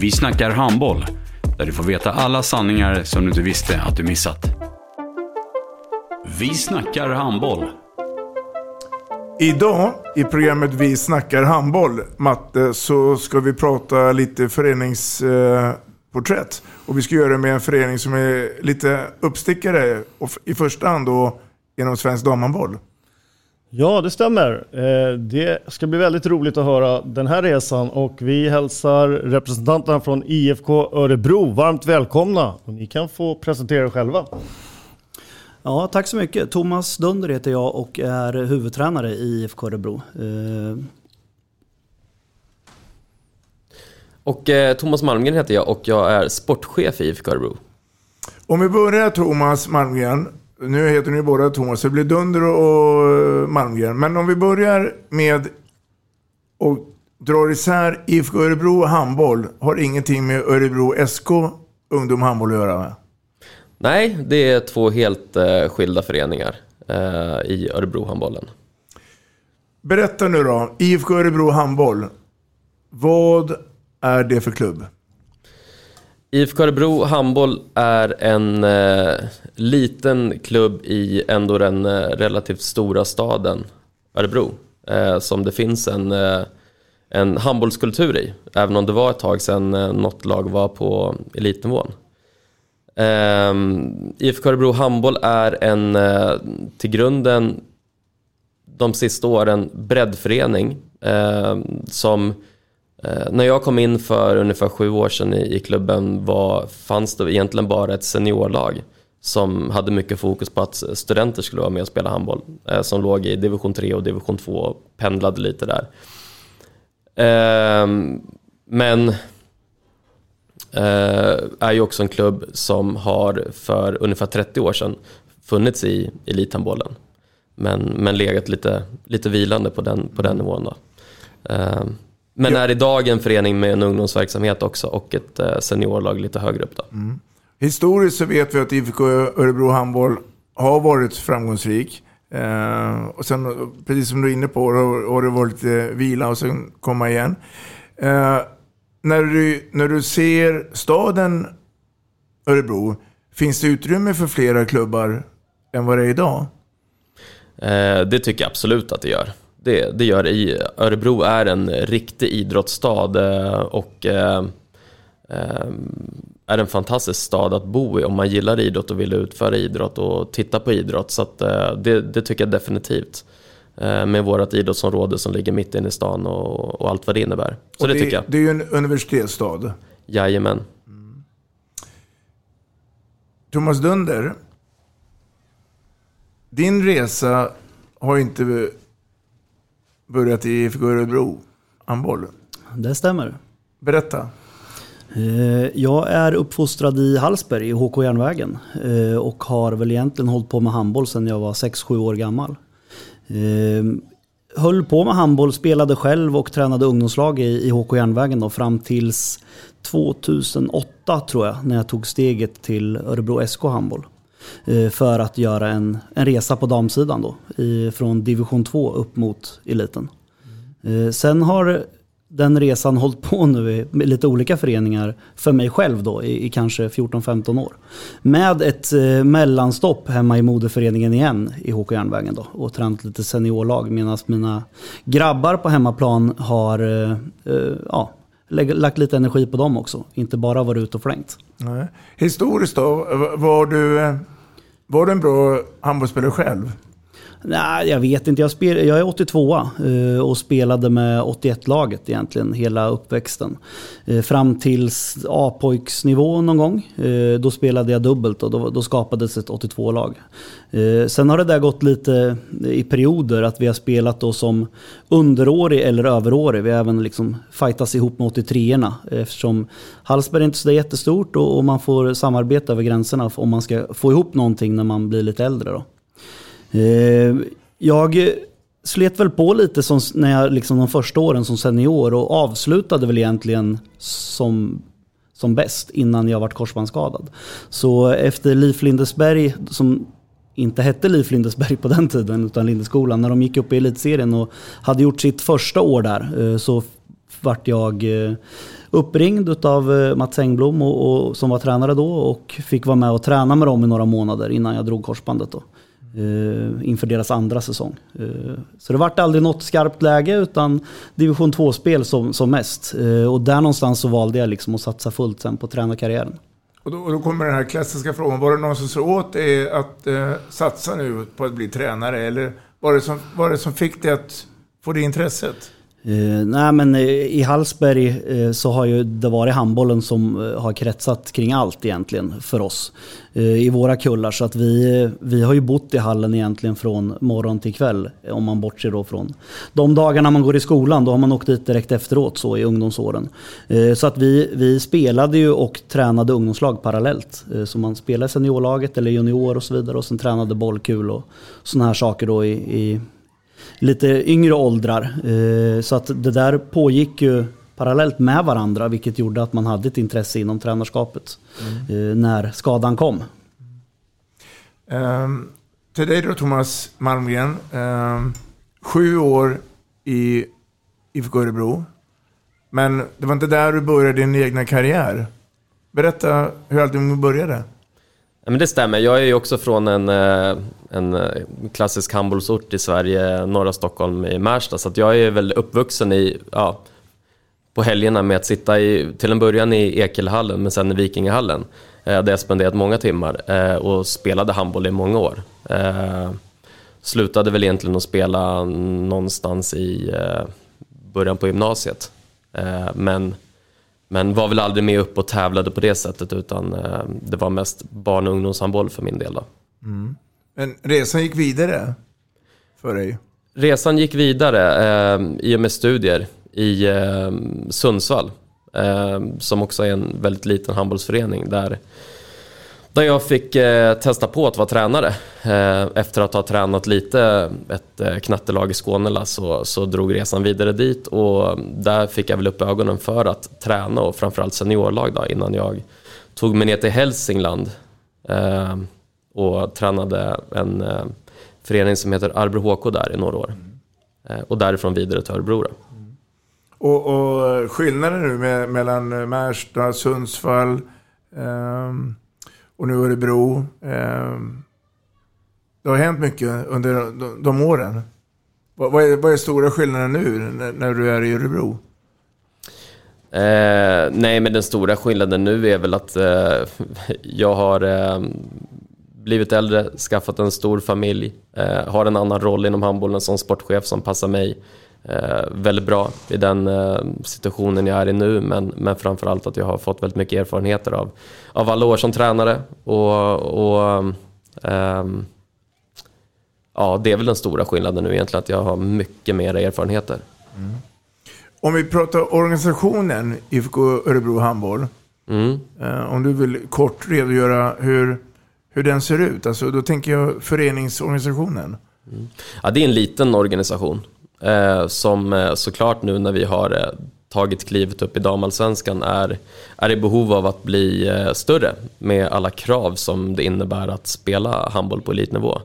Vi snackar handboll, där du får veta alla sanningar som du inte visste att du missat. Vi snackar handboll. Idag i programmet Vi snackar handboll, Matte, så ska vi prata lite föreningsporträtt. Och vi ska göra det med en förening som är lite uppstickare, och i första hand då inom svensk damhandboll. Ja, det stämmer. Eh, Det ska bli väldigt roligt att höra den här resan och vi hälsar representanterna från IFK Örebro varmt välkomna. Och ni kan få presentera er själva. Ja, tack så mycket. Thomas Dunder heter jag och är huvudtränare i IFK Örebro. Eh, Och eh, Thomas Malmgren heter jag och jag är sportchef i IFK Örebro. Om vi börjar Thomas Malmgren. Nu heter ni båda Thomas, så det blir Dunder och Malmgren. Men om vi börjar med och drar isär IFK Örebro handboll har ingenting med Örebro SK ungdom handboll att göra med. Nej, det är två helt eh, skilda föreningar eh, i Örebrohandbollen. Berätta nu då, IFK Örebro handboll. Vad är det för klubb? IFK Örebro handboll är en eh, liten klubb i ändå den eh, relativt stora staden Örebro. Eh, som det finns en, eh, en handbollskultur i. Även om det var ett tag sedan eh, något lag var på elitnivån. Eh, IFK Örebro handboll är en eh, till grunden de sista åren breddförening eh, som Eh, när jag kom in för ungefär sju år sedan i, i klubben var, fanns det egentligen bara ett seniorlag som hade mycket fokus på att studenter skulle vara med och spela handboll. Eh, som låg i division 3 och division 2 och pendlade lite där. Eh, men eh, är ju också en klubb som har för ungefär 30 år sedan funnits i elithandbollen. Men, men legat lite, lite vilande på den, på den nivån. Då. Ehm, men är idag en förening med en ungdomsverksamhet också och ett eh, seniorlag lite högre upp. Då. Mm. Historiskt så vet vi att IFK Örebro handboll har varit framgångsrik. Eh, och sen, precis som du är inne på, har, har det varit lite vila och sen komma igen. Eh, när, du, när du ser staden Örebro, finns det utrymme för flera klubbar än vad det är idag? Eh, det tycker jag absolut att det gör. Det, det gör det. I Örebro är en riktig idrottsstad eh, och eh, eh, är en fantastisk stad att bo i om man gillar idrott och vill utföra idrott och titta på idrott. Så det, det tycker jag definitivt. Med vårt idrottsområde som ligger mitt inne i stan och, och allt vad det innebär. Så det, det, tycker jag. Det är ju en universitetsstad. Jajamän. Mm. Thomas Dunder. Din resa har inte börjat i IFK Örebro handboll. Det stämmer. Berätta. Jag är uppfostrad i Hallsberg i HK Järnvägen och har väl egentligen hållit på med handboll sedan jag var 6-7 år gammal. Höll på med handboll, spelade själv och tränade ungdomslag i HK Järnvägen då, fram tills 2008 tror jag, när jag tog steget till Örebro SK handboll. Eh, för att göra en, en resa på damsidan då, i, från division 2 upp mot eliten. Mm. Sen har den resan hållit på nu med lite olika föreningar för mig själv då i, i kanske 14-15 år. Med ett eh, mellanstopp hemma i moderföreningen igen i HK Järnvägen då och tränat lite seniorlag medan mina grabbar på hemmaplan har eh, eh, ja, lagt lite energi på dem också. Inte bara varit ute och flängt. Nej. Historiskt då, var du, eh, var du en bra handbollsspelare själv? Nej, jag vet inte. Jag, spel, jag är 82 eh, och spelade med 81-laget egentligen hela uppväxten. Eh, fram till A-pojksnivå någon gång. Eh, då spelade jag dubbelt och då, då skapades ett 82-lag. Sen har det där gått lite i perioder att vi har spelat då som underårig eller överårig. Vi har även liksom fightats ihop med 83orna eftersom Hallsberg är inte så jättestort och man får samarbeta över gränserna om man ska få ihop någonting när man blir lite äldre. Då. Eh, jag slet väl på lite som, när jag, liksom de första åren som senior och avslutade väl egentligen som, som bäst innan jag vart korsbandsskadad. Så efter Liv Lindesberg, som inte hette Liv Lindesberg på den tiden utan Lindeskolan, när de gick upp i elitserien och hade gjort sitt första år där eh, så vart jag eh, uppringd av eh, Mats Engblom och, och, som var tränare då och fick vara med och träna med dem i några månader innan jag drog korsbandet. Då eh, inför deras andra säsong. Eh, så det vart aldrig något skarpt läge utan division 2-spel som, som mest. Eh, och där någonstans så valde jag liksom att satsa fullt sen på tränarkarriären. Och då, och då kommer den här klassiska frågan, var det någon som sa åt dig att eh, satsa nu på att bli tränare? Eller var det som, var det som fick dig att få det intresset? Uh, nej men uh, i Hallsberg uh, så har ju det varit handbollen som har kretsat kring allt egentligen för oss i våra kullar. Så att vi, vi har ju bott i hallen egentligen från morgon till kväll om man bortser då från de dagarna man går i skolan. Då har man åkt dit direkt efteråt så i ungdomsåren. Så att vi, vi spelade ju och tränade ungdomslag parallellt. Så man spelade seniorlaget eller junior och så vidare och sen tränade bollkul och sådana här saker då i, i lite yngre åldrar. Eh, så att det där pågick ju parallellt med varandra vilket gjorde att man hade ett intresse inom tränarskapet mm. Eh, när skadan kom. Um, till dig då Thomas Malmgren. Um, sju år i IFK Örebro. Men det var inte där du började din egna karriär. Berätta hur allting började. Men det stämmer. Jag är ju också från en, eh, en eh, klassisk handbollsort i Sverige, norra Stockholm i Märsta. Så jag är väl uppvuxen i, ja, på helgerna med att sitta i, till en början i Ekelhallen men sen i Vikingahallen. Eh, där jag spenderat många timmar eh, och spelade handboll i många år. Slutade väl egentligen att spela någonstans i början på gymnasiet. Men men var väl aldrig med upp och tävlade på det sättet utan eh, det var mest barn och ungdomshandboll för min del. Då. Mm. Men resan gick vidare för dig? Resan gick vidare eh, i och med studier i eh, Sundsvall. Eh, som också är en väldigt liten handbollsförening där där jag fick eh, testa på att vara tränare. Eh, efter att ha tränat lite ett eh, knattelag i Skåne så, så drog resan vidare dit och där fick jag väl upp ögonen för att träna och framförallt seniorlag då, innan jag tog mig ner till Hälsingland eh, och tränade en eh, förening som heter Arbro HK där i några år. Eh, och därifrån vidare till Örebro. Då. Mm. Och, och eh, skillnaden nu med, mellan Märsta, Sundsvall, um och nu Örebro. Eh, det har hänt mycket under de, åren. Vad, är, vad är stora skillnaden nu när, du är i Örebro? Eh, nej, men den stora skillnaden nu är väl att eh, jag har eh, blivit äldre, skaffat en stor familj, eh, har en annan roll inom handbollen som sportchef som passar mig eh, väldigt bra i den eh, situationen jag är i nu men, men framförallt att jag har fått väldigt mycket erfarenheter av, av alla år som tränare och, och eh, ja, det är väl den stora skillnaden nu egentligen att jag har mycket mer erfarenheter. Mm. Om vi pratar organisationen IFK Örebro Handboll. Mm. Eh, om du vill kort redogöra hur, hur den ser ut. Alltså, då tänker jag föreningsorganisationen. Mm. Ja, det är en liten organisation. Eh, som eh, såklart nu när vi har eh, tagit klivet upp i damallsvenskan är, är i behov av att bli större med alla krav som det innebär att spela handboll på elitnivå.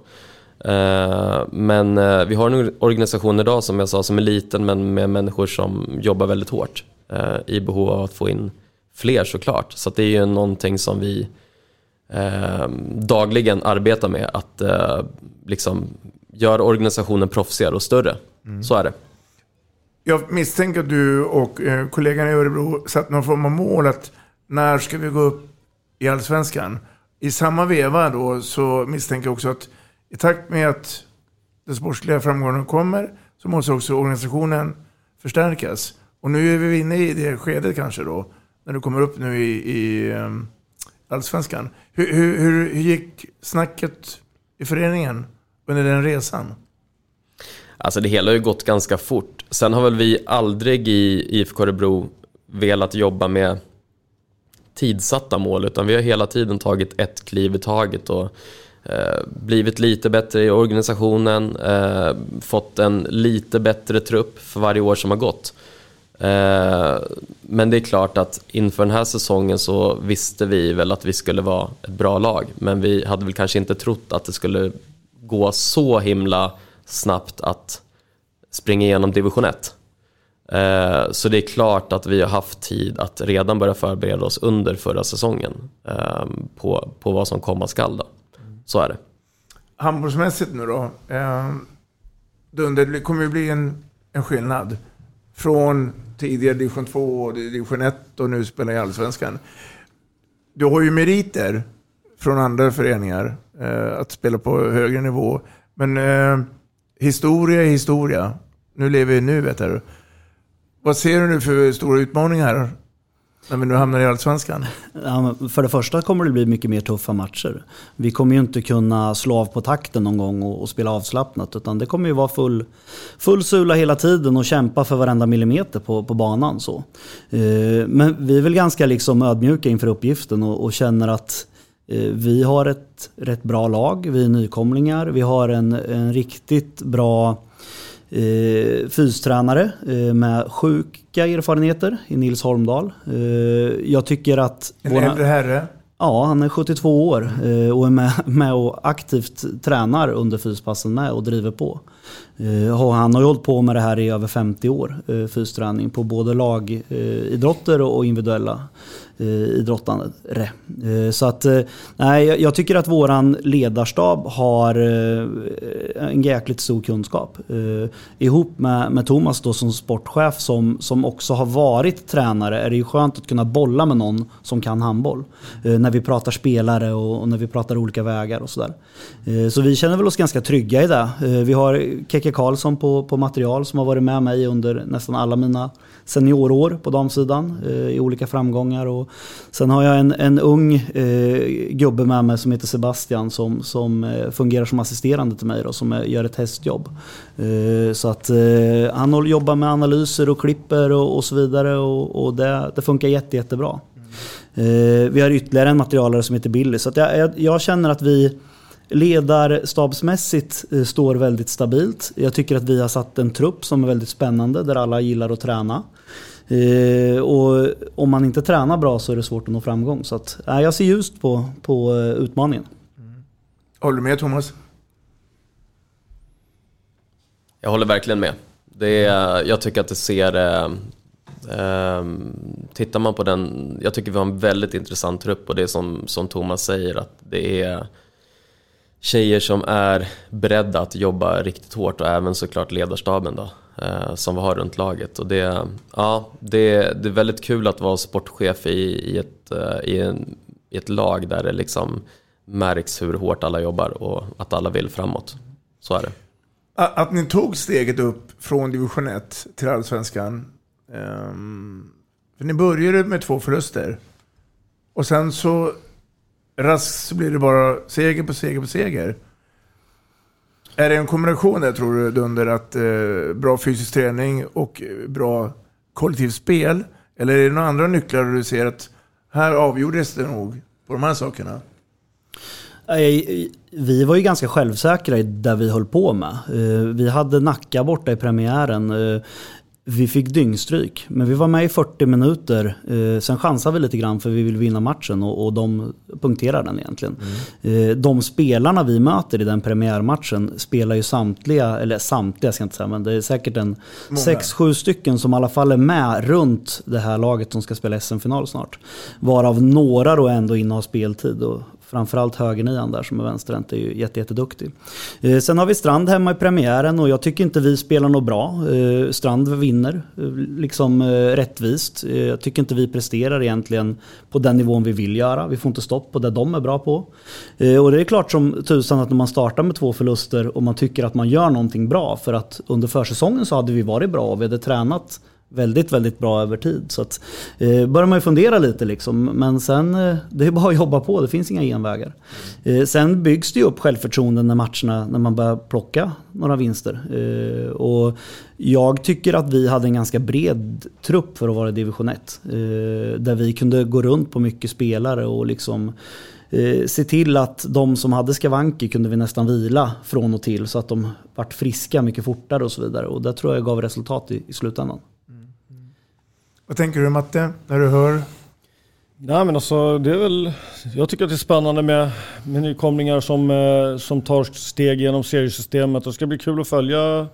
Men vi har en organisation idag som jag sa som är liten men med människor som jobbar väldigt hårt i behov av att få in fler såklart. Så det är ju någonting som vi dagligen arbetar med att liksom gör organisationen proffsigare och större. Mm. Så är det. Jag misstänker att du och eh, kollegan i Örebro satt någon form av mål att när ska vi gå upp i Allsvenskan? I samma veva då så misstänker jag också att i takt med att den sportsliga framgången kommer så måste också organisationen förstärkas. Och nu är vi inne i det skedet kanske då, när du kommer upp nu i, i eh, Allsvenskan. Hur, hur, hur gick snacket i föreningen under den resan? Alltså det hela har ju gått ganska fort. Sen har väl vi aldrig i IFK Örebro velat jobba med tidsatta mål utan vi har hela tiden tagit ett kliv i taget och eh, blivit lite bättre i organisationen, eh, fått en lite bättre trupp för varje år som har gått. Eh, men det är klart att inför den här säsongen så visste vi väl att vi skulle vara ett bra lag men vi hade väl kanske inte trott att det skulle gå så himla snabbt att springa igenom division 1. Eh, så det är klart att vi har haft tid att redan börja förbereda oss under förra säsongen ehm, på, på vad som komma skall. Då. Så är det. Handbollsmässigt nu då. Ehm, Dunder, det kommer ju bli en, en skillnad. Från tidigare division 2 och division 1 och nu spelar i Allsvenskan. Du har ju meriter från andra föreningar eh, att spela på högre nivå. Men eh, historia är historia. Nu lever vi nu, vet du. Vad ser du nu för stora utmaningar när vi nu hamnar i Allsvenskan? Ja, för det första kommer det bli mycket mer tuffa matcher. Vi kommer ju inte kunna slå av på takten någon gång och, och spela avslappnat. Utan det kommer ju vara full, full sula hela tiden och kämpa för varenda millimeter på, på banan. Så. Eh, men vi är väl ganska liksom ödmjuka inför uppgiften och, och känner att eh, vi har ett rätt bra lag, vi är nykomlingar, vi har en, en riktigt bra eh, fystränare eh, med sjuka erfarenheter i Nils Holmdahl. Eh, jag tycker att... En våra, äldre herre? Ja, han är 72 år eh, och är med, med och aktivt tränar under fyspassen med och driver på. Eh, han har ju hållit på med det här i över 50 år, eh, fysträning på både lagidrotter och individuella eh, idrottare. så att, nej, jag tycker att våran ledarstab har en jäkligt stor kunskap. Ihop med, med Thomas då som sportchef som, som också har varit tränare är det ju skönt att kunna bolla med någon som kan handboll. När vi pratar spelare och, och, när vi pratar olika vägar och sådär. Så vi känner väl oss ganska trygga i det. vi har Keke Karlsson på, på material som har varit med mig under nästan alla mina seniorår på damsidan eh, i olika framgångar. Och sen har jag en, en ung eh, gubbe med mig som heter Sebastian som, som eh, fungerar som assisterande till mig då, som gör ett hästjobb. Eh, så att eh, han jobbar med analyser och klipper och, och så vidare och, och det, det funkar jätte, jättebra. Mm. vi har ytterligare en materialare som heter Billy. Så jag, jag, jag känner att vi Ledarstabsmässigt eh, står väldigt stabilt. Jag tycker att vi har satt en trupp som är väldigt spännande där alla gillar att träna. Eh, och om man inte tränar bra så är det svårt att nå framgång. Så att, eh, jag ser ljust på, på utmaningen. Mm. Håller du med Thomas? Jag håller verkligen med. Det är, jag tycker att det ser... Eh, eh, tittar man på den... Jag tycker vi har en väldigt intressant trupp och det är som, som Thomas säger att det är tjejer som är beredda att jobba riktigt hårt och även såklart ledarstaben då, eh, som vi har runt laget. Och det, ja, det, det är väldigt kul att vara sportchef i, i, ett, eh, i, en, i ett lag där det liksom märks hur hårt alla jobbar och att alla vill framåt. Så är det. Att ni tog steget upp från division 1 till allsvenskan. Um, för ni började med två förluster. Och sen så raskt så blir det bara seger på seger på seger. Är det en kombination där tror du Dunder, att eh, bra fysisk träning och eh, bra kollektivt spel? Eller är det några andra nycklar du ser att här avgjordes det nog på de här sakerna? Vi var ju ganska självsäkra i det vi höll på med. Eh, vi hade Nacka borta i premiären. Eh, vi fick dyngstryk, men vi var med i 40 minuter. Eh, sen chansade vi lite grann för vi vill vinna matchen och, och de punkterar den egentligen. Mm. Eh, de spelarna vi möter i den premiärmatchen spelar ju samtliga, eller samtliga ska jag inte säga, men det är säkert en 6-7 stycken som i alla fall är med runt det här laget som ska spela SM-final snart. Varav några då ändå inne har speltid. Och framförallt högernian där som är vänsterhänt är ju jätte, jätteduktig. Eh, sen har vi Strand hemma i premiären och jag tycker inte vi spelar något bra. Eh, Strand vinner eh, liksom eh, rättvist. Eh, jag tycker inte vi presterar egentligen på den nivån vi vill göra. Vi får inte stopp på det de är bra på. Eh, och det är klart som tusan att när man startar med två förluster och man tycker att man gör någonting bra för att under försäsongen så hade vi varit bra och vi hade tränat väldigt, väldigt bra över tid. Så att, eh, börjar man ju fundera lite liksom. Men sen, eh, det är bara att jobba på. Det finns inga genvägar. Eh, sen byggs det ju upp självförtroende när matcherna, när man börjar plocka några vinster. Eh, och jag tycker att vi hade en ganska bred trupp för att vara i division 1. Eh, där vi kunde gå runt på mycket spelare och liksom eh, se till att de som hade skavanker kunde vi nästan vila från och till så att de vart friska mycket fortare och så vidare. Och det tror jag gav resultat i, i slutändan. Vad tänker du Matte, när du hör? Nej men alltså det är väl, jag tycker att det är spännande med, med nykomlingar som, eh, som tar steg genom seriesystemet. Det ska bli kul att följa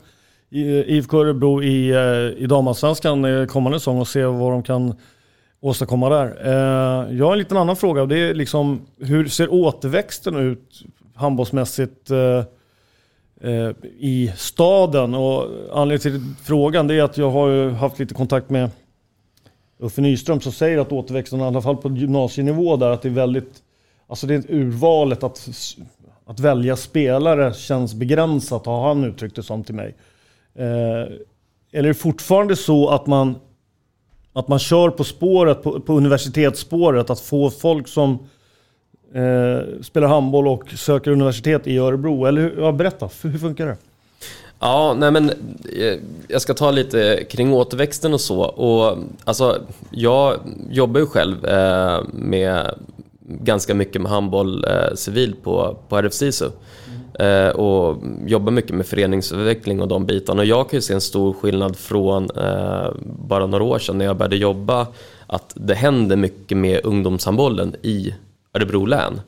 IFK eh, Örebro i, eh, i damallsvenskan kommande säsong och se vad de kan åstadkomma där. Jag har en liten annan fråga och det är liksom hur ser återväxten ut handbollsmässigt i staden? Och anledningen till frågan är att jag har haft lite kontakt med Uffe Nyström som säger att återväxten, i alla fall på gymnasienivå där, att det är väldigt... Alltså det är urvalet att, att välja spelare känns begränsat, har han uttryckt det som till mig. Eh, eller är det fortfarande så att man, att man kör på spåret, på, på universitetsspåret, att få folk som eh, spelar handboll och söker universitet i Örebro? Eller ja, berätta, hur funkar det? Ja, nej men eh, jag ska ta lite kring återväxten och så. Och, alltså, jag jobbar ju själv eh, med ganska mycket med handboll eh, civilt på, på RF SISU. Eh, och jobbar mycket med föreningsutveckling och de bitarna. Och jag kan ju se en stor skillnad från eh, bara några år sedan när jag började jobba. Att det händer mycket med ungdomshandbollen i Örebro län.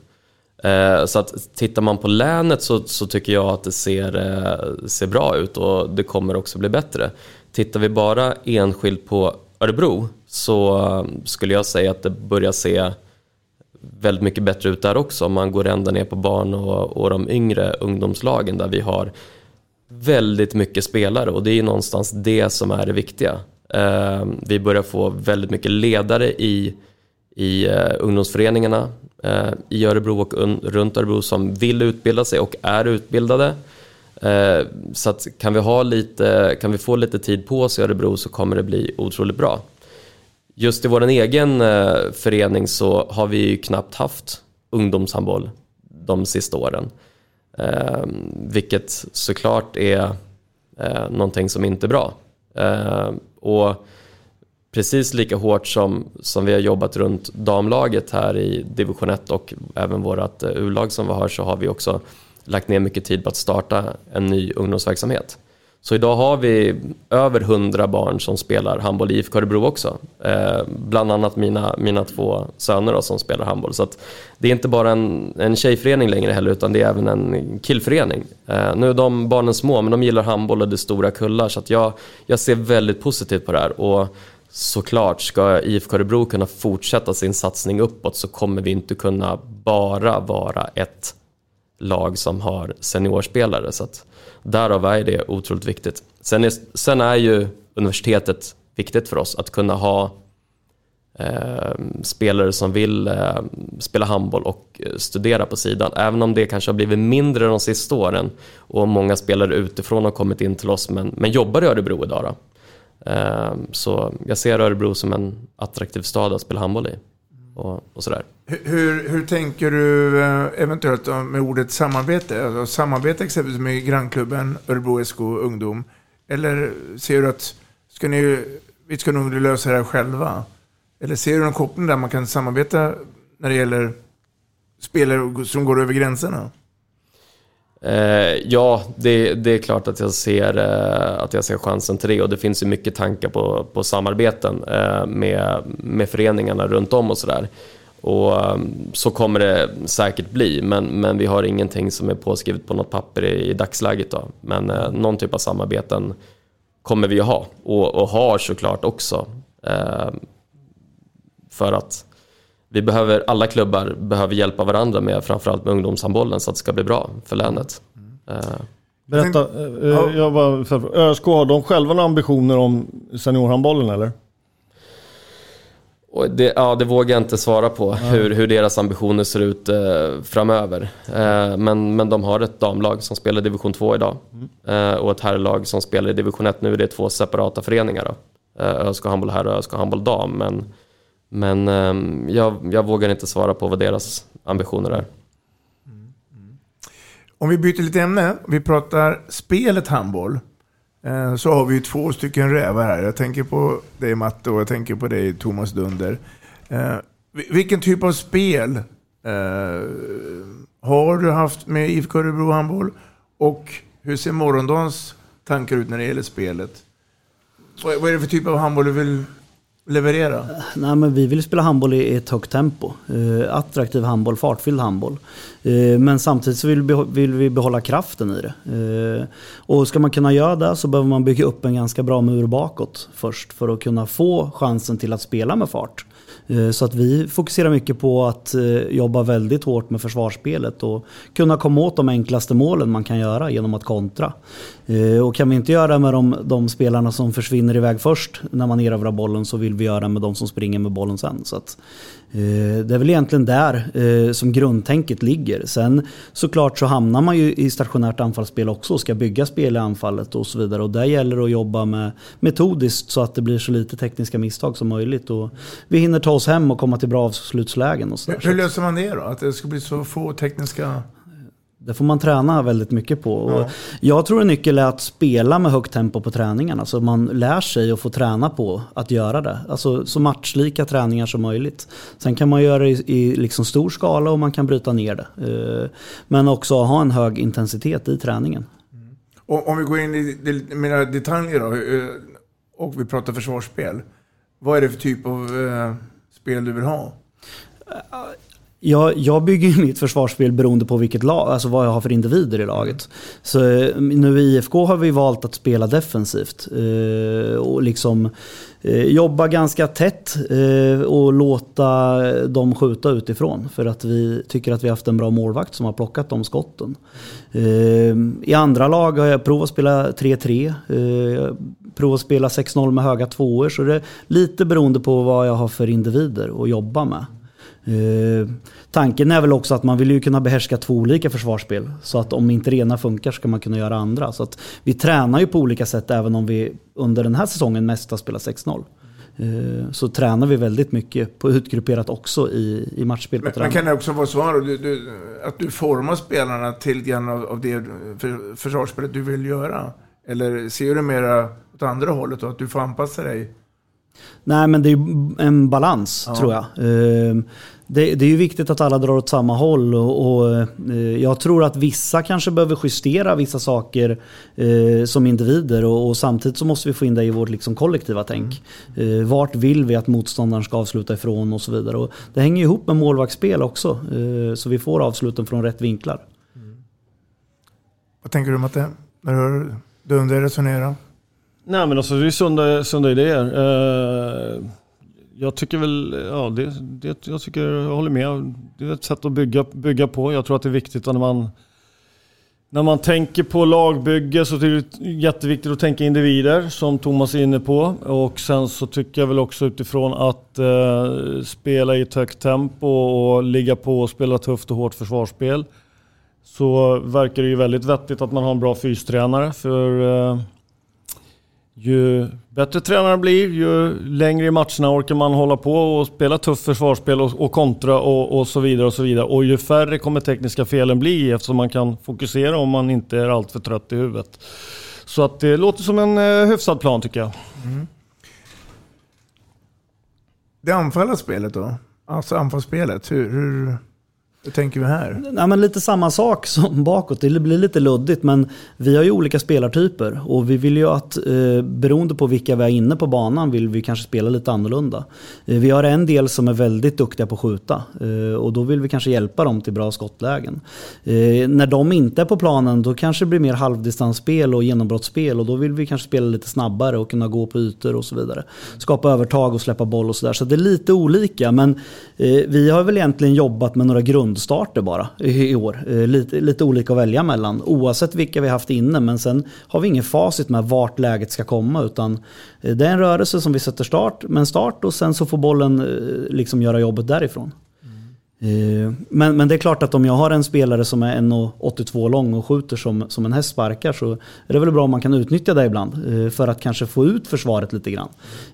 Eh, så att tittar man på länet så, så tycker jag att det ser, eh, ser bra ut och det kommer också bli bättre. Tittar vi bara enskilt på Örebro så eh, skulle jag säga att det börjar se väldigt mycket bättre ut där också. Om man går ända ner på barn och, och de yngre ungdomslagen där vi har väldigt mycket spelare och det är ju någonstans det som är det viktiga. Vi börjar få väldigt mycket ledare i, i eh, ungdomsföreningarna eh, i Örebro och runt Örebro som vill utbilda sig och är utbildade. Eh, så att kan vi, ha lite, kan vi få lite tid på oss i Örebro så kommer det bli otroligt bra. Just i vår egen förening så har vi ju knappt haft ungdomshandboll de sista åren. Vilket såklart är någonting som inte är bra. Och precis lika hårt som, som vi har jobbat runt damlaget här i division 1 och även vårt eh, U-lag som vi har så har vi också lagt ner mycket tid på att starta en ny ungdomsverksamhet. Så idag har vi över 100 barn som spelar handboll i IFK Örebro också. Eh, bland annat mina, mina två söner då, som spelar handboll. Så att det är inte bara en, en tjejförening längre heller utan det är även en killförening. Eh, nu är de barnen små men de gillar handboll och det är stora kullar så att jag, jag ser väldigt positivt på det här. Och såklart, ska IFK Örebro kunna fortsätta sin satsning uppåt så kommer vi inte kunna bara vara ett lag som har seniorspelare. Så att därav är det otroligt viktigt. Sen är, sen är ju universitetet viktigt för oss att kunna ha eh, spelare som vill eh, spela handboll och eh, studera på sidan. Även om det kanske har blivit mindre de sista åren och många spelare utifrån har kommit in till oss men, men jobbar i Örebro idag. Då. Ehm, så jag ser Örebro som en attraktiv stad att spela handboll i. Och, och sådär. Hur, hur, tänker du eh, eventuellt eh, med ordet samarbete? Alltså, samarbete exempelvis med grannklubben Örebro SK Ungdom. Eller ser du att ska ni, vi ska nog lösa det här själva? Eller ser du någon koppling där man kan samarbeta när det gäller spelare som går över gränserna? Eh, ja, det, det är klart att jag, ser, eh, att jag ser chansen till det och det finns ju mycket tankar på, på samarbeten eh, med, med föreningarna runt om och sådär. Och eh, så kommer det säkert bli, men, men vi har ingenting som är påskrivet på något papper i, i dagsläget. Då. Men eh, någon typ av samarbeten kommer vi att ha och, och har såklart också. Eh, för att vi behöver, alla klubbar behöver hjälpa varandra med framförallt med ungdomshandbollen så att det ska bli bra för länet. Eh, Berätta, eh, jag bara, för- ÖSK, har de själva några ambitioner om seniorhandbollen eller? Det, ja, det vågar jag inte svara på, hur, hur deras ambitioner ser ut eh, framöver. Eh, men, men de har ett damlag som spelar i division 2 idag. Eh, och ett herrlag som spelar i division 1 nu. Det är två separata föreningar. Då. Eh, ÖSK handboll herr och ÖSK handboll dam. Men, men ehm, jag, jag vågar inte svara på vad deras ambitioner är. Om vi byter lite ämne, vi pratar spelet handboll. Eh, så har vi ju två stycken rävar här. Jag tänker på dig Matte och jag tänker på dig Thomas Dunder. Eh, vilken typ av spel eh, har du haft med IFK Örebro handboll? Och hur ser morgondagens tankar ut när det gäller spelet? Vad är det för typ av handboll du vill leverera? Nej, men vi vill spela handboll i ett högt tempo. Eh, attraktiv handboll, fartfylld handboll. Eh, men samtidigt så vill, vi behålla kraften i det. Eh, och ska man kunna göra det så behöver man bygga upp en ganska bra mur bakåt först för att kunna få chansen till att spela med fart. Eh, så att vi fokuserar mycket på att eh, jobba väldigt hårt med försvarsspelet och kunna komma åt de enklaste målen man kan göra genom att kontra. Eh, och kan vi inte göra det med de, de spelarna som försvinner iväg först när man erövrar bollen så vill vi göra det med de som springer med bollen sen. Så att, det är väl egentligen där som grundtänket ligger. Sen såklart så hamnar man ju i stationärt anfallsspel också och ska bygga spel i anfallet och så vidare. Och där gäller det att jobba med metodiskt så att det blir så lite tekniska misstag som möjligt. Och vi hinner ta oss hem och komma till bra avslutslägen och sådär. Hur, hur löser man det då? Att det ska bli så få tekniska... Det får man träna väldigt mycket på. Ja. Jag tror en nyckel är att spela med högt tempo på träningarna. Så man lär sig och får träna på att göra det. Alltså så matchlika träningar som möjligt. Sen kan man göra det i, i liksom stor skala och man kan bryta ner det. Eh, Men också ha en hög intensitet i träningen. Och om vi går in i det- mer detaljer då, eh, och vi pratar försvarsspel. Vad är det för typ av eh, spel du vill ha? Eh, jag, jag bygger ju mitt försvarsspel beroende på vilket lag, alltså vad jag har för individer i laget. Så eh, nu i IFK har vi valt att spela defensivt. Eh, och liksom eh, jobba ganska tätt eh, och låta dem skjuta utifrån. För att vi tycker att vi har haft en bra målvakt som har plockat de skotten. Eh, I andra lag har jag provat att spela 3-3. Provat att spela 6-0 med höga tvåor. Så det är lite beroende på vad jag har för individer att jobba med. Eh, tanken är väl också att man vill ju kunna behärska två olika försvarsspel. Så att om inte det ena funkar ska man kunna göra andra. Så att vi tränar ju på olika sätt även om vi under den här säsongen mest har spelat 6-0. Eh, så tränar vi väldigt mycket på utgrupperat också i, i matchspel Men, men kan det också vara så att du formar spelarna till grann av, av det för, försvarsspelet du vill göra? Eller ser du mera åt andra hållet då, att du får anpassa dig? Nej men det är en balans Ja. tror jag. Eh, Det, det är ju viktigt att alla drar åt samma håll och, och eh, jag tror att vissa kanske behöver justera vissa saker eh, som individer och, och samtidigt så måste vi få in det i vårt liksom kollektiva tänk. Eh, vart vill vi att motståndaren ska avsluta ifrån och så vidare. Och det hänger ihop med målvaktsspel också eh, så vi får avsluten från rätt vinklar. Vad tänker du Matte? När du hör Dunder resonera? Nej men alltså det är sunda, sunda idéer. Eh, jag tycker väl, ja det, det, jag tycker, jag håller med. Det är ett sätt att bygga, bygga på. Jag tror att det är viktigt när man, när man tänker på lagbygge så är det jätteviktigt att tänka individer som Thomas är inne på. Och sen så tycker jag väl också utifrån att eh, spela i ett högt tempo och ligga på och spela tufft och hårt försvarsspel. Så verkar det ju väldigt vettigt att man har en bra fystränare. För eh, ju bättre tränaren blir, ju längre i matcherna orkar man hålla på och spela tufft försvarsspel och, och kontra och, och så vidare. Och så vidare. Och ju färre kommer tekniska felen bli eftersom man kan fokusera om man inte är alltför trött i huvudet. Så att det låter som en eh, hyfsad plan tycker jag. Mm. Det anfallsspelet då? Alltså anfallsspelet, hur, hur, hur tänker vi här? Ja, men lite samma sak som bakåt. Det blir lite luddigt men vi har ju olika spelartyper och vi vill ju att eh, beroende på vilka vi är inne på banan vill vi kanske spela lite annorlunda. Eh, vi har en del som är väldigt duktiga på att skjuta eh, och då vill vi kanske hjälpa dem till bra skottlägen. Eh, när de inte är på planen då kanske det blir mer halvdistansspel och genombrottsspel och då vill vi kanske spela lite snabbare och kunna gå på ytor och så vidare. Skapa övertag och släppa boll och sådär. Så det är lite olika men eh, vi har väl egentligen jobbat med några grund grundstarter bara i, år. Eh, lite, lite olika att välja mellan oavsett vilka vi haft inne men sen har vi ingen facit med vart läget ska komma utan eh, det är en rörelse som vi sätter start med en start och sen så får bollen eh, liksom göra jobbet därifrån. Eh, men, men det är klart att om jag har en spelare som är 1,82 lång och skjuter som, som en häst sparkar så är det väl bra om man kan utnyttja det ibland eh, för att kanske få ut försvaret lite grann.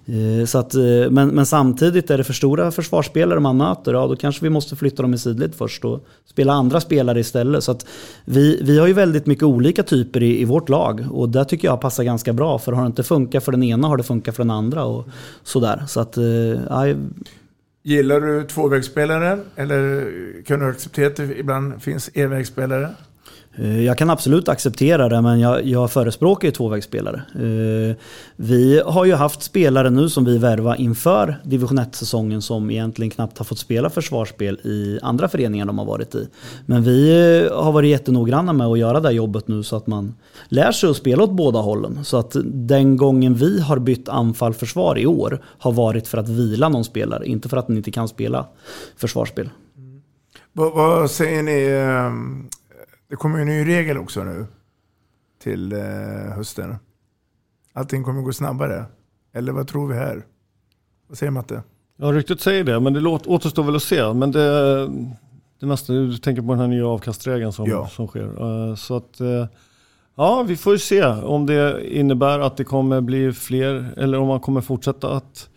Eh, så att, men, men samtidigt är det för stora försvarsspelare man möter, ja då kanske vi måste flytta dem i sidled först och spela andra spelare istället. Så att vi, vi har ju väldigt mycket olika typer i, i vårt lag och det tycker jag passar ganska bra för har det inte funkat för den ena har det funkat för den andra och sådär. Så att, ja, Gillar du tvåvägsspelare eller kan du acceptera att det ibland finns envägsspelare? Eh, jag kan absolut acceptera det, men jag, jag förespråkar ju tvåvägsspelare. Eh, vi har ju haft spelare nu som vi värvar inför division 1-säsongen som egentligen knappt har fått spela försvarsspel i andra föreningar de har varit i. Men vi eh, har varit jättenoggranna med att göra det här jobbet nu så att man lär sig att spela åt båda hållen. Så att den gången vi har bytt anfall-försvar i år har varit för att vila någon spelare, inte för att den inte kan spela försvarsspel. Mm. Vad säger ni? Ehm, det kommer ju en ny regel också nu till eh, hösten. Allting kommer gå snabbare. Eller vad tror vi här? Vad säger Matte? Ja, ryktet säger det, men det låt, återstår väl att se. Men det, det mesta, du tänker på den här nya avkastregeln som, Ja. som sker. Eh, Så att, eh, ja, vi får ju se om det innebär att det kommer bli fler, eller om man kommer fortsätta att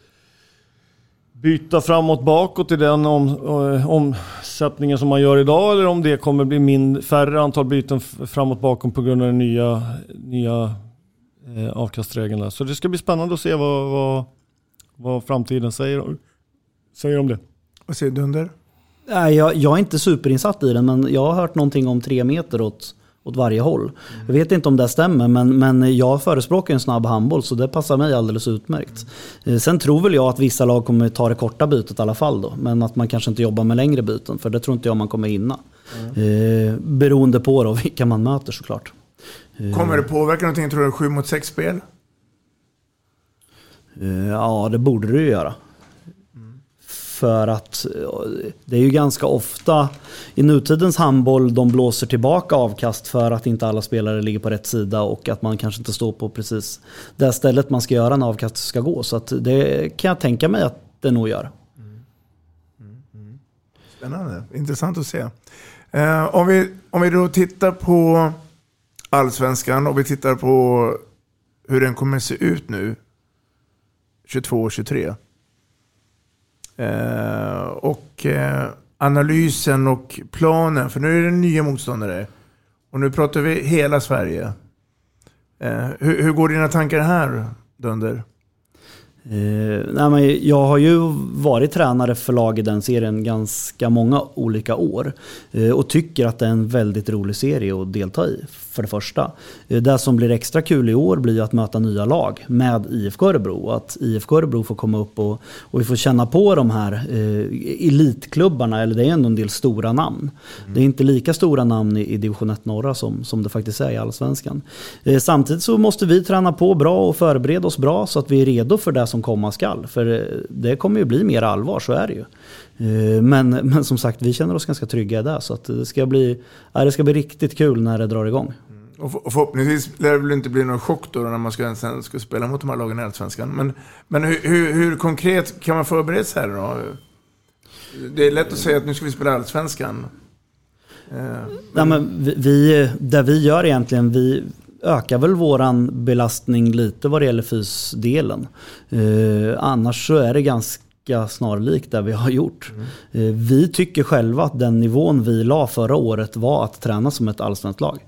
byta framåt bakåt i den om, eh, omsättningen som man gör idag, eller om det kommer bli min, färre antal byten framåt bakom på grund av de nya, nya eh, avkastreglerna. Så det ska bli spännande att se vad, vad, vad framtiden säger, säger om det. Vad säger Dunder? Nej, jag, jag är inte superinsatt i den, men jag har hört någonting om tre meter åt, åt varje håll. Jag vet inte om det stämmer, men, men jag förespråkar en snabb handboll, så det passar mig alldeles utmärkt. Eh, Sen tror väl jag att vissa lag kommer ta det korta bytet i alla fall då, men att man kanske inte jobbar med längre byten, för det tror inte jag man kommer hinna. Eh, beroende på då vilka man möter såklart. Eh, Kommer det påverka någonting, tror du, 7 mot 6 spel? Eh, Ja, det borde det ju göra. För att eh, det är ju ganska ofta i nutidens handboll de blåser tillbaka avkast för att inte alla spelare ligger på rätt sida och att man kanske inte står på precis det stället man ska göra när avkast ska gå. Så att det kan jag tänka mig att det nog gör. Spännande, intressant att se. Eh, om, vi, om vi då tittar på allsvenskan och vi tittar på hur den kommer se ut nu, 22-23. Eh, och eh, analysen och planen, för nu är det nya motståndare. Och nu pratar vi hela Sverige. Eh, hur, hur går dina tankar här, Dunder? Eh, nej, men jag har ju varit tränare för lag i den serien ganska många olika år. Eh, och tycker att det är en väldigt rolig serie att delta i, för det första. Eh, det som blir extra kul i år blir att möta nya lag med IFK Örebro. Att IFK Örebro får komma upp och, och vi får känna på de här eh, elitklubbarna, eller det är ändå en del stora namn. Det är inte lika stora namn i, i division 1 norra som, som det faktiskt är i allsvenskan. Eh, samtidigt så måste vi träna på bra och förbereda oss bra så att vi är redo för det som komma skall. För eh, det kommer ju bli mer allvar, så är det ju. Eh, Men, men som sagt, vi känner oss ganska trygga det. Så att det, ska bli, ja, det ska bli riktigt kul när det drar igång. Och för- och förhoppningsvis lär det väl inte bli någon chock då när man ska, sen ska spela mot de här lagen i Allsvenskan. Men, men hur, hur, hur konkret kan man förbereda sig här då? Det är lätt att säga att nu ska vi spela Allsvenskan. Eh, Nej, men vi- vi, det vi gör egentligen, vi ökar väl våran belastning lite vad det gäller fysdelen. Eh, annars så är det ganska snarlikt det vi har gjort. Eh, vi tycker själva att den nivån vi la förra året var att träna som ett allsvenskt lag.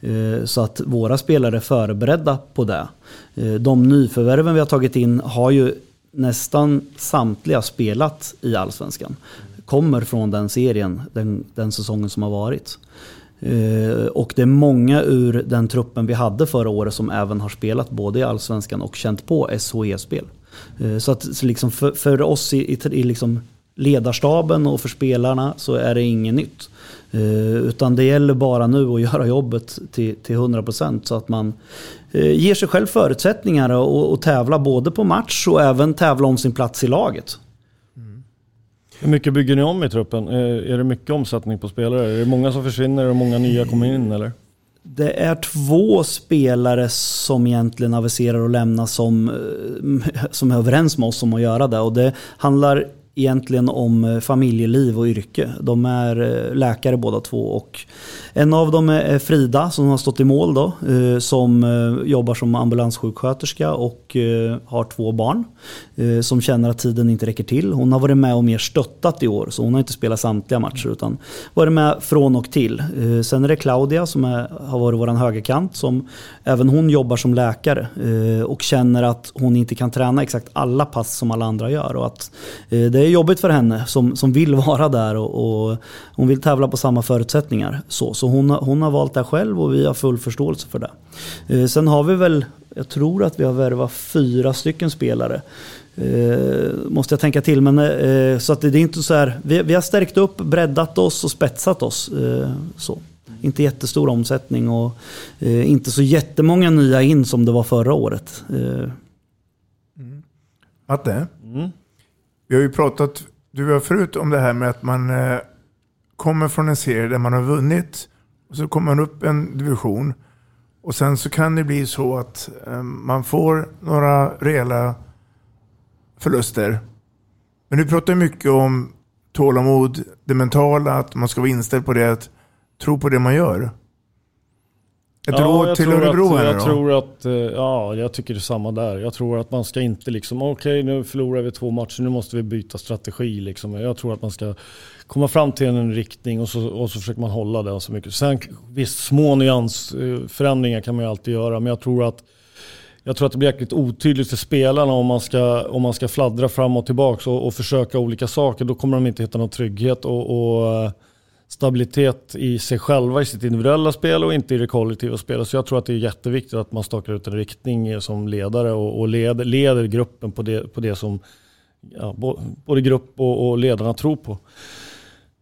Eh, Så att våra spelare är förberedda på det. Eh, De nyförvärven vi har tagit in har ju nästan samtliga spelat i allsvenskan. kommer från den serien, den, den säsongen som har varit. Och det är många ur den truppen vi hade förra året som även har spelat både i Allsvenskan och känt på SHE-spel. Eh, så att så liksom för, för oss i, i, i liksom ledarstaben och för spelarna så är det inget nytt. Eh, utan det gäller bara nu att göra jobbet till, till 100% så att man eh, ger sig själv förutsättningar och, och tävla både på match och även tävla om sin plats i laget. Mm. Hur mycket bygger ni om i truppen? Är det mycket omsättning på spelare? Är det många som försvinner och många nya kommer in eller? Det är två spelare som egentligen aviserar att lämna som, eh, som är överens med oss om att göra det. Och det handlar egentligen om eh, familjeliv och yrke. De är eh, läkare båda två och en av dem är Frida som har stått i mål då, eh, som jobbar som ambulanssjuksköterska och har två barn som känner att tiden inte räcker till. Hon har varit med och mer stöttat i år så hon har inte spelat samtliga matcher utan varit med från och till. Sen är det Claudia som är, har varit vår högerkant som även hon jobbar som läkare och känner att hon inte kan träna exakt alla pass som alla andra gör och att det är jobbigt för henne som, som vill vara där och, och hon vill tävla på samma förutsättningar. Så, så hon, hon har valt det själv och vi har full förståelse för det. Eh, sen har vi väl, jag tror att vi har värvat fyra stycken spelare. Eh, måste jag tänka till. Men, eh, så att det, det är inte så här, vi, vi, har stärkt upp, breddat oss och spetsat oss. Eh, så. Inte jättestor omsättning och eh, inte så jättemånga nya in som det var förra året. Eh. Mm. Matte? Mm. Vi har ju pratat, du har förut om det här med att man eh, kommer från en serie där man har vunnit och så kommer man upp en division och sen så kan det bli så att eh, man får några rejäla förluster. Men du pratar mycket om tålamod, det mentala, att man ska vara inställd på det, att tro på det man gör. Ett ja, råd till Örebro att, Jag då? tror att, eh, ja jag tycker det är samma där. Jag tror att man ska inte liksom, okej okay, nu förlorar vi två matcher, nu måste vi byta strategi liksom. Jag tror att man ska komma fram till en riktning och så, och så försöker man hålla den så mycket. Sen visst, små nyansförändringar kan man ju alltid göra, men jag tror att jag tror att det blir jäkligt otydligt för spelarna om man ska, om man ska fladdra fram och tillbaka och, och försöka olika saker. Då kommer de inte hitta någon trygghet. och, och stabilitet i sig själva i sitt individuella spel och inte i det kollektiva spelet. Så jag tror att det är jätteviktigt att man stakar ut en riktning som ledare och, och leder, leder, gruppen på det, på det som ja, både grupp och, och ledarna tror på.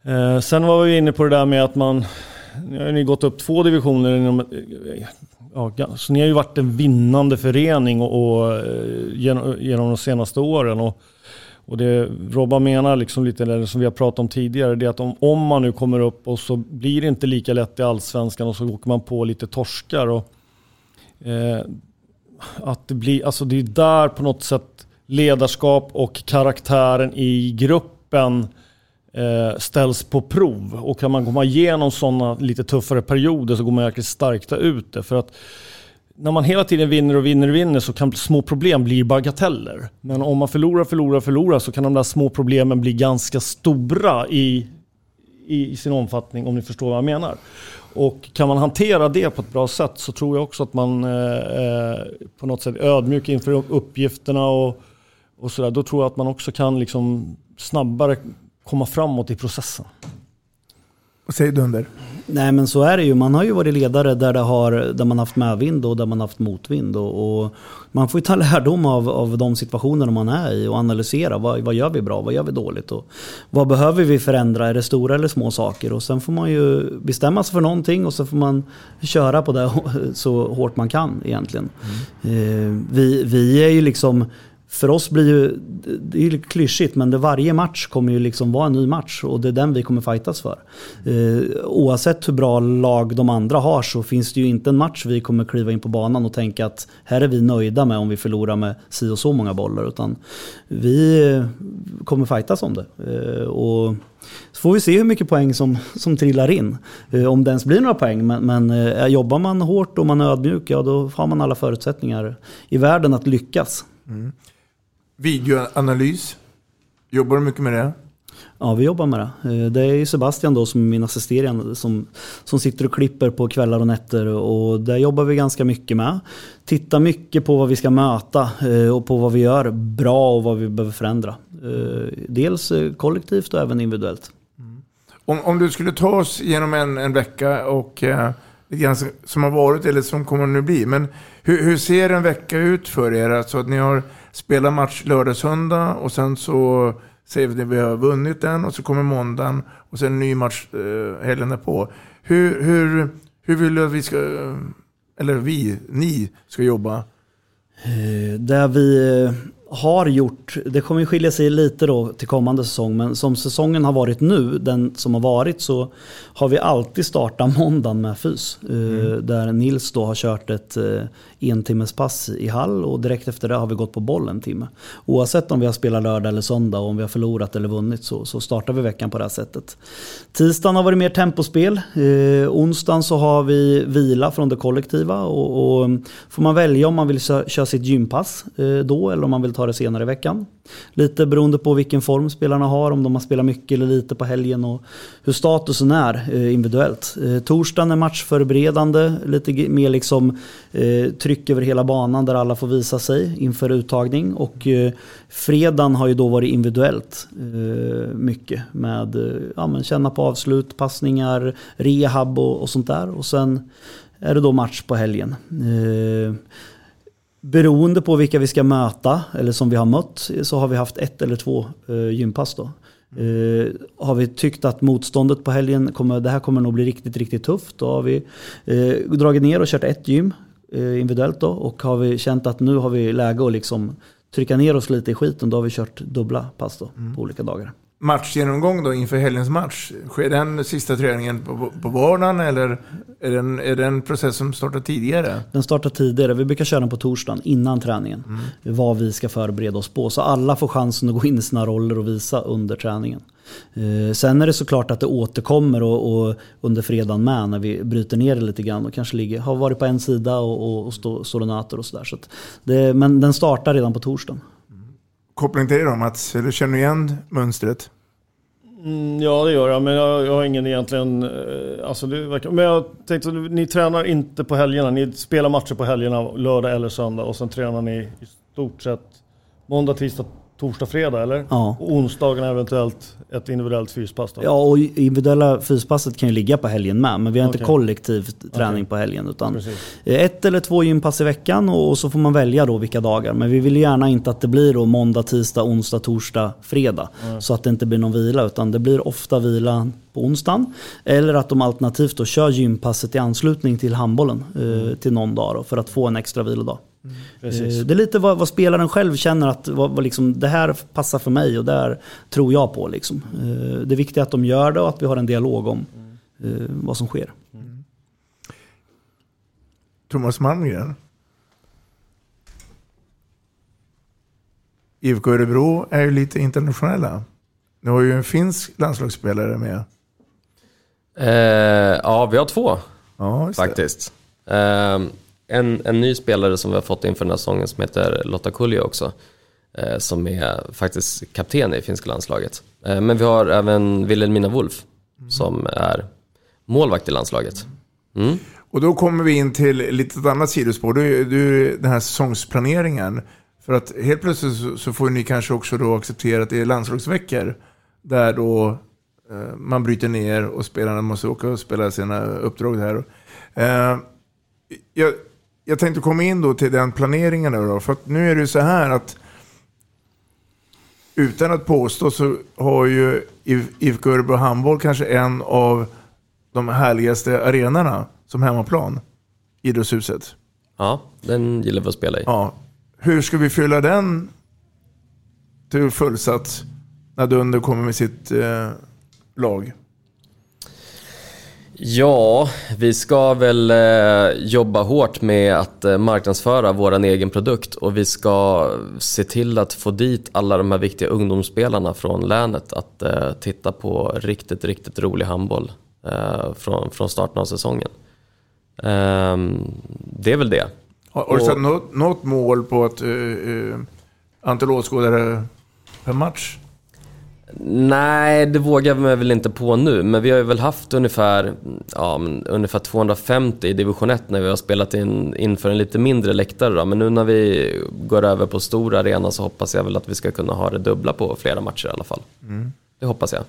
Eh, sen var vi inne på det där med att man, nu har ni gått upp två divisioner inom, eh, ja, så ni har ju varit en vinnande förening och, och eh, genom, genom de senaste åren. Och, och det Robban menar, liksom lite det som vi har pratat om tidigare, det är att om, om man nu kommer upp och så blir det inte lika lätt i allsvenskan och så åker man på lite torskar. Och, eh, att det, blir, alltså det är där på något sätt ledarskap och karaktären i gruppen eh, ställs på prov. Och kan man komma igenom sådana lite tuffare perioder så går man jäkligt starkt ut det. För att när man hela tiden vinner och vinner och vinner så kan små problem bli bagateller. Men om man förlorar, förlorar, förlorar så kan de där små problemen bli ganska stora i, i, sin omfattning om ni förstår vad jag menar. Och kan man hantera det på ett bra sätt så tror jag också att man eh, eh på något sätt är ödmjuk inför uppgifterna och, och sådär. Då tror jag att man också kan liksom snabbare komma framåt i processen. Säger Dunder? Nej men så är det ju. Man har ju varit ledare där, det har, där man haft medvind och där man haft motvind. Och, och man får ju ta lärdom av, av de situationerna man är i och analysera. Vad, vad gör vi bra? Vad gör vi dåligt? Och vad behöver vi förändra? Är det stora eller små saker? Och sen får man ju bestämma sig för någonting och så får man köra på det så hårt man kan egentligen. Mm. Eh, vi, vi är ju liksom för oss blir ju, det är ju klyschigt, men det varje match kommer ju liksom vara en ny match och det är den vi kommer fightas för. Eh, oavsett hur bra lag de andra har så finns det ju inte en match vi kommer kliva in på banan och tänka att här är vi nöjda med om vi förlorar med si och så många bollar. Utan vi eh, kommer fightas om det. Eh, och så får vi se hur mycket poäng som, som trillar in. Eh, om det ens blir några poäng. Men, men eh, jobbar man hårt och man är ödmjuk, ja då har man alla förutsättningar i världen att lyckas. Mm. Videoanalys. Jobbar du mycket med det? Ja, vi jobbar med det. Eh, Det är Sebastian då som är min assisterande som, som sitter och klipper på kvällar och nätter och där jobbar vi ganska mycket med. Tittar mycket på vad vi ska möta eh, och på vad vi gör bra och vad vi behöver förändra. Eh, Dels kollektivt och även individuellt. Om, om du skulle ta oss genom en, en vecka och eh, som har varit eller som kommer nu bli. Men hur, hur ser en vecka ut för er? Alltså att ni har Spelar match lördag, söndag och sen så säger vi att vi har vunnit den och så kommer måndagen och sen en ny match eh, helgen därpå. Hur, hur, hur vill du att vi ska, eh, eller vi, ni ska jobba? Eh, där vi eh, har gjort, det kommer ju skilja sig lite då till kommande säsong, men som säsongen har varit nu, den som har varit, så har vi alltid startat måndagen med fys. eh, Där Nils då har kört ett eh, entimmespass i hall och direkt efter det har vi gått på boll en timme. Oavsett om vi har spelat lördag eller söndag och om vi har förlorat eller vunnit så, så startar vi veckan på det här sättet. Tisdagen har varit mer tempospel. Eh, onsdagen så har vi vila från det kollektiva och, och får man välja om man vill kö- köra sitt gympass eh, då eller om man vill ta det senare i veckan. Lite beroende på vilken form spelarna har, om de har spelat mycket eller lite på helgen och hur statusen är eh, individuellt. Eh, torsdagen är matchförberedande, lite mer liksom eh, tryck över hela banan där alla får visa sig inför uttagning. Och fredagen har ju då varit individuellt mycket med ja, men känna på avslut, passningar, rehab och, och sånt där. Och sen är det då match på helgen. Beroende på vilka vi ska möta, eller som vi har mött, så har vi haft ett eller två eh, gympass då. Eh, har vi tyckt att motståndet på helgen, kommer, det här kommer nog bli riktigt, riktigt tufft, då har vi eh, dragit ner och kört ett gym eh, individuellt då. Och har vi känt att nu har vi läge att liksom trycka ner oss lite i skiten, då har vi kört dubbla pass då, på olika dagar. Matchgenomgång då inför helgens match. Sker den sista träningen på, på vardagen eller är det, en, är det en process som startar tidigare? Den startar tidigare. Vi brukar köra den på torsdagen innan träningen. Vad vi ska förbereda oss på. Så alla får chansen att gå in i sina roller och visa under träningen. Eh, sen är det såklart att det återkommer och, och under fredagen med när vi bryter ner det lite grann och kanske ligger, har varit på en sida och, och, och står och nöter och sådär. Så det- men den startar redan på torsdagen. Koppling till det då Mats, eller känner du igen mönstret? Mm, ja, det gör jag, men jag, jag har ingen egentligen... Eh, alltså det verkar, men jag tänkte, ni tränar inte på helgerna. Ni spelar matcher på helgerna, lördag eller söndag. Och sen tränar ni i stort sett måndag, tisdag, torsdag, fredag, eller? Ja. Och onsdagen eventuellt ett individuellt fyspass då? Ja, och individuella fyspasset kan ju ligga på helgen med, men vi har inte Okej. kollektiv träning Okej. på helgen. Utan Precis. ett eller två gympass i veckan och, så får man välja då vilka dagar. Men vi vill gärna inte att det blir då måndag, tisdag, onsdag, torsdag, fredag. Så att det inte blir någon vila, utan det blir ofta vila på onsdagen. Eller att de alternativt då kör gympasset i anslutning till handbollen eh, till någon dag då, för att få en extra vilodag. Precis. Eh, Det är lite vad, vad spelaren själv känner att vad, vad liksom, det här passar för mig och där tror jag på. Liksom. Eh, Det är viktigt att de gör det och att vi har en dialog om eh, vad som sker. Thomas Malmgren. IFK Örebro är ju lite internationella. Ni har ju en finsk landslagsspelare med. Eh, ja, vi har två Ja, det. faktiskt. Eh, en, en ny spelare som vi har fått inför den här säsongen som heter Lotta Kulja också. Eh, som är faktiskt kapten i finska landslaget. Eh, men vi har även Wilhelmina Wolf som är målvakt i landslaget. Mm. Och då kommer vi in till lite ett annat sidospår. Du, du, den här säsongsplaneringen. För att helt plötsligt så, så får ni kanske också då acceptera att det är landslagsveckor. Där då eh, man bryter ner och spelarna måste åka och spela sina uppdrag här. Eh, jag, jag tänkte komma in då till den planeringen då. För nu är det ju så här att utan att påstå så har ju IFK Örebro Handboll kanske en av de härligaste arenorna som hemmaplan. Idrottshuset. Ja, den gillar vi att spela i. Ja. Hur ska vi fylla den till fullsatt när Dunder kommer med sitt eh, lag? Ja, vi ska väl eh, jobba hårt med att eh, marknadsföra vår egen produkt och vi ska se till att få dit alla de här viktiga ungdomsspelarna från länet att eh, titta på riktigt, riktigt rolig handboll från, från starten av säsongen. Ehm, det är väl det. Har, har du satt något, något mål på att uh, antal åskådare per match? Nej, det vågar jag väl inte på nu. Men vi har väl haft ungefär, ja, ungefär 250 i division 1 när vi har spelat in inför en lite mindre läktare. Då. Men nu när vi går över på stor arena så hoppas jag väl att vi ska kunna ha det dubbla på flera matcher i alla fall. Mm. Det hoppas jag.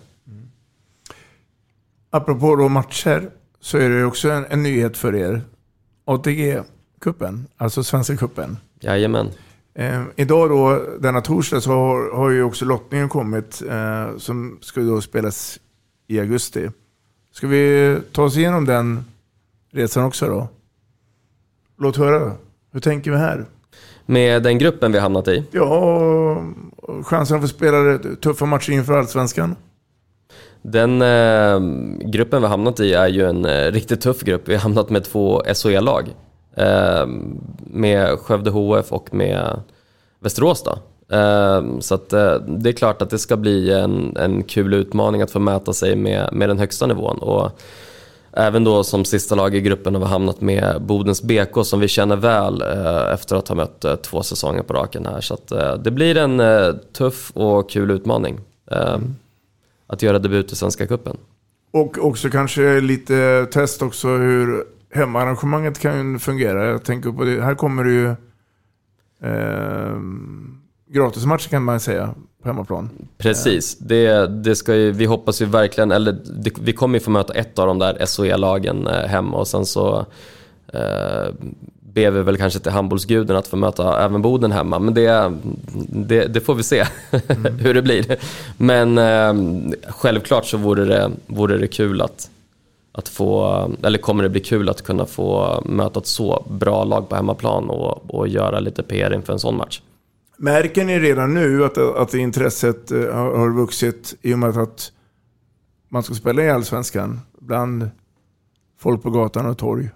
Apropå då matcher så är det ju också en, en nyhet för er. ATG-cupen, alltså Svenska cupen. Jajamän. Eh, idag då, denna torsdag, så har, har ju också lottningen kommit eh, som ska då spelas i augusti. Ska vi ta oss igenom den resan också då? Låt höra. Hur tänker vi här? Med den gruppen vi hamnat i. Ja, och chansen att få spela tuffa matcher inför Allsvenskan. Den eh, gruppen vi hamnat i är ju en eh, riktigt tuff grupp. Vi har hamnat med två SHE-lag. Ehm, med Skövde HF och med Västerås då. Ehm, så att, eh, det är klart att det ska bli en, en kul utmaning att få mäta sig med, med den högsta nivån. Och även då som sista lag i gruppen har vi hamnat med Bodens BK som vi känner väl eh, efter att ha mött eh, två säsonger på raken här. Så att, det blir en tuff och kul utmaning. mm. Att göra debut i Svenska Cupen. Och också kanske lite test också hur hemmaarrangemanget kan fungera. Jag tänker på det. Här kommer det ju eh, gratismatcher kan man säga på hemmaplan. Precis, det, det ska ju, vi hoppas ju verkligen, eller det, vi kommer ju få möta ett av de där SOE-lagen eh, hemma och sen så eh, ber vi väl kanske till handbollsguden att få möta även Boden hemma. Men det, det, det får vi se hur det blir. Men eh, självklart så vore det, vore det kul att, att få, eller kommer det bli kul att kunna få möta ett så bra lag på hemmaplan och, och göra lite PR inför en sån match. Märker ni redan nu att, att intresset eh, har, har vuxit i och med att man ska spela i Allsvenskan bland folk på gatan och torg?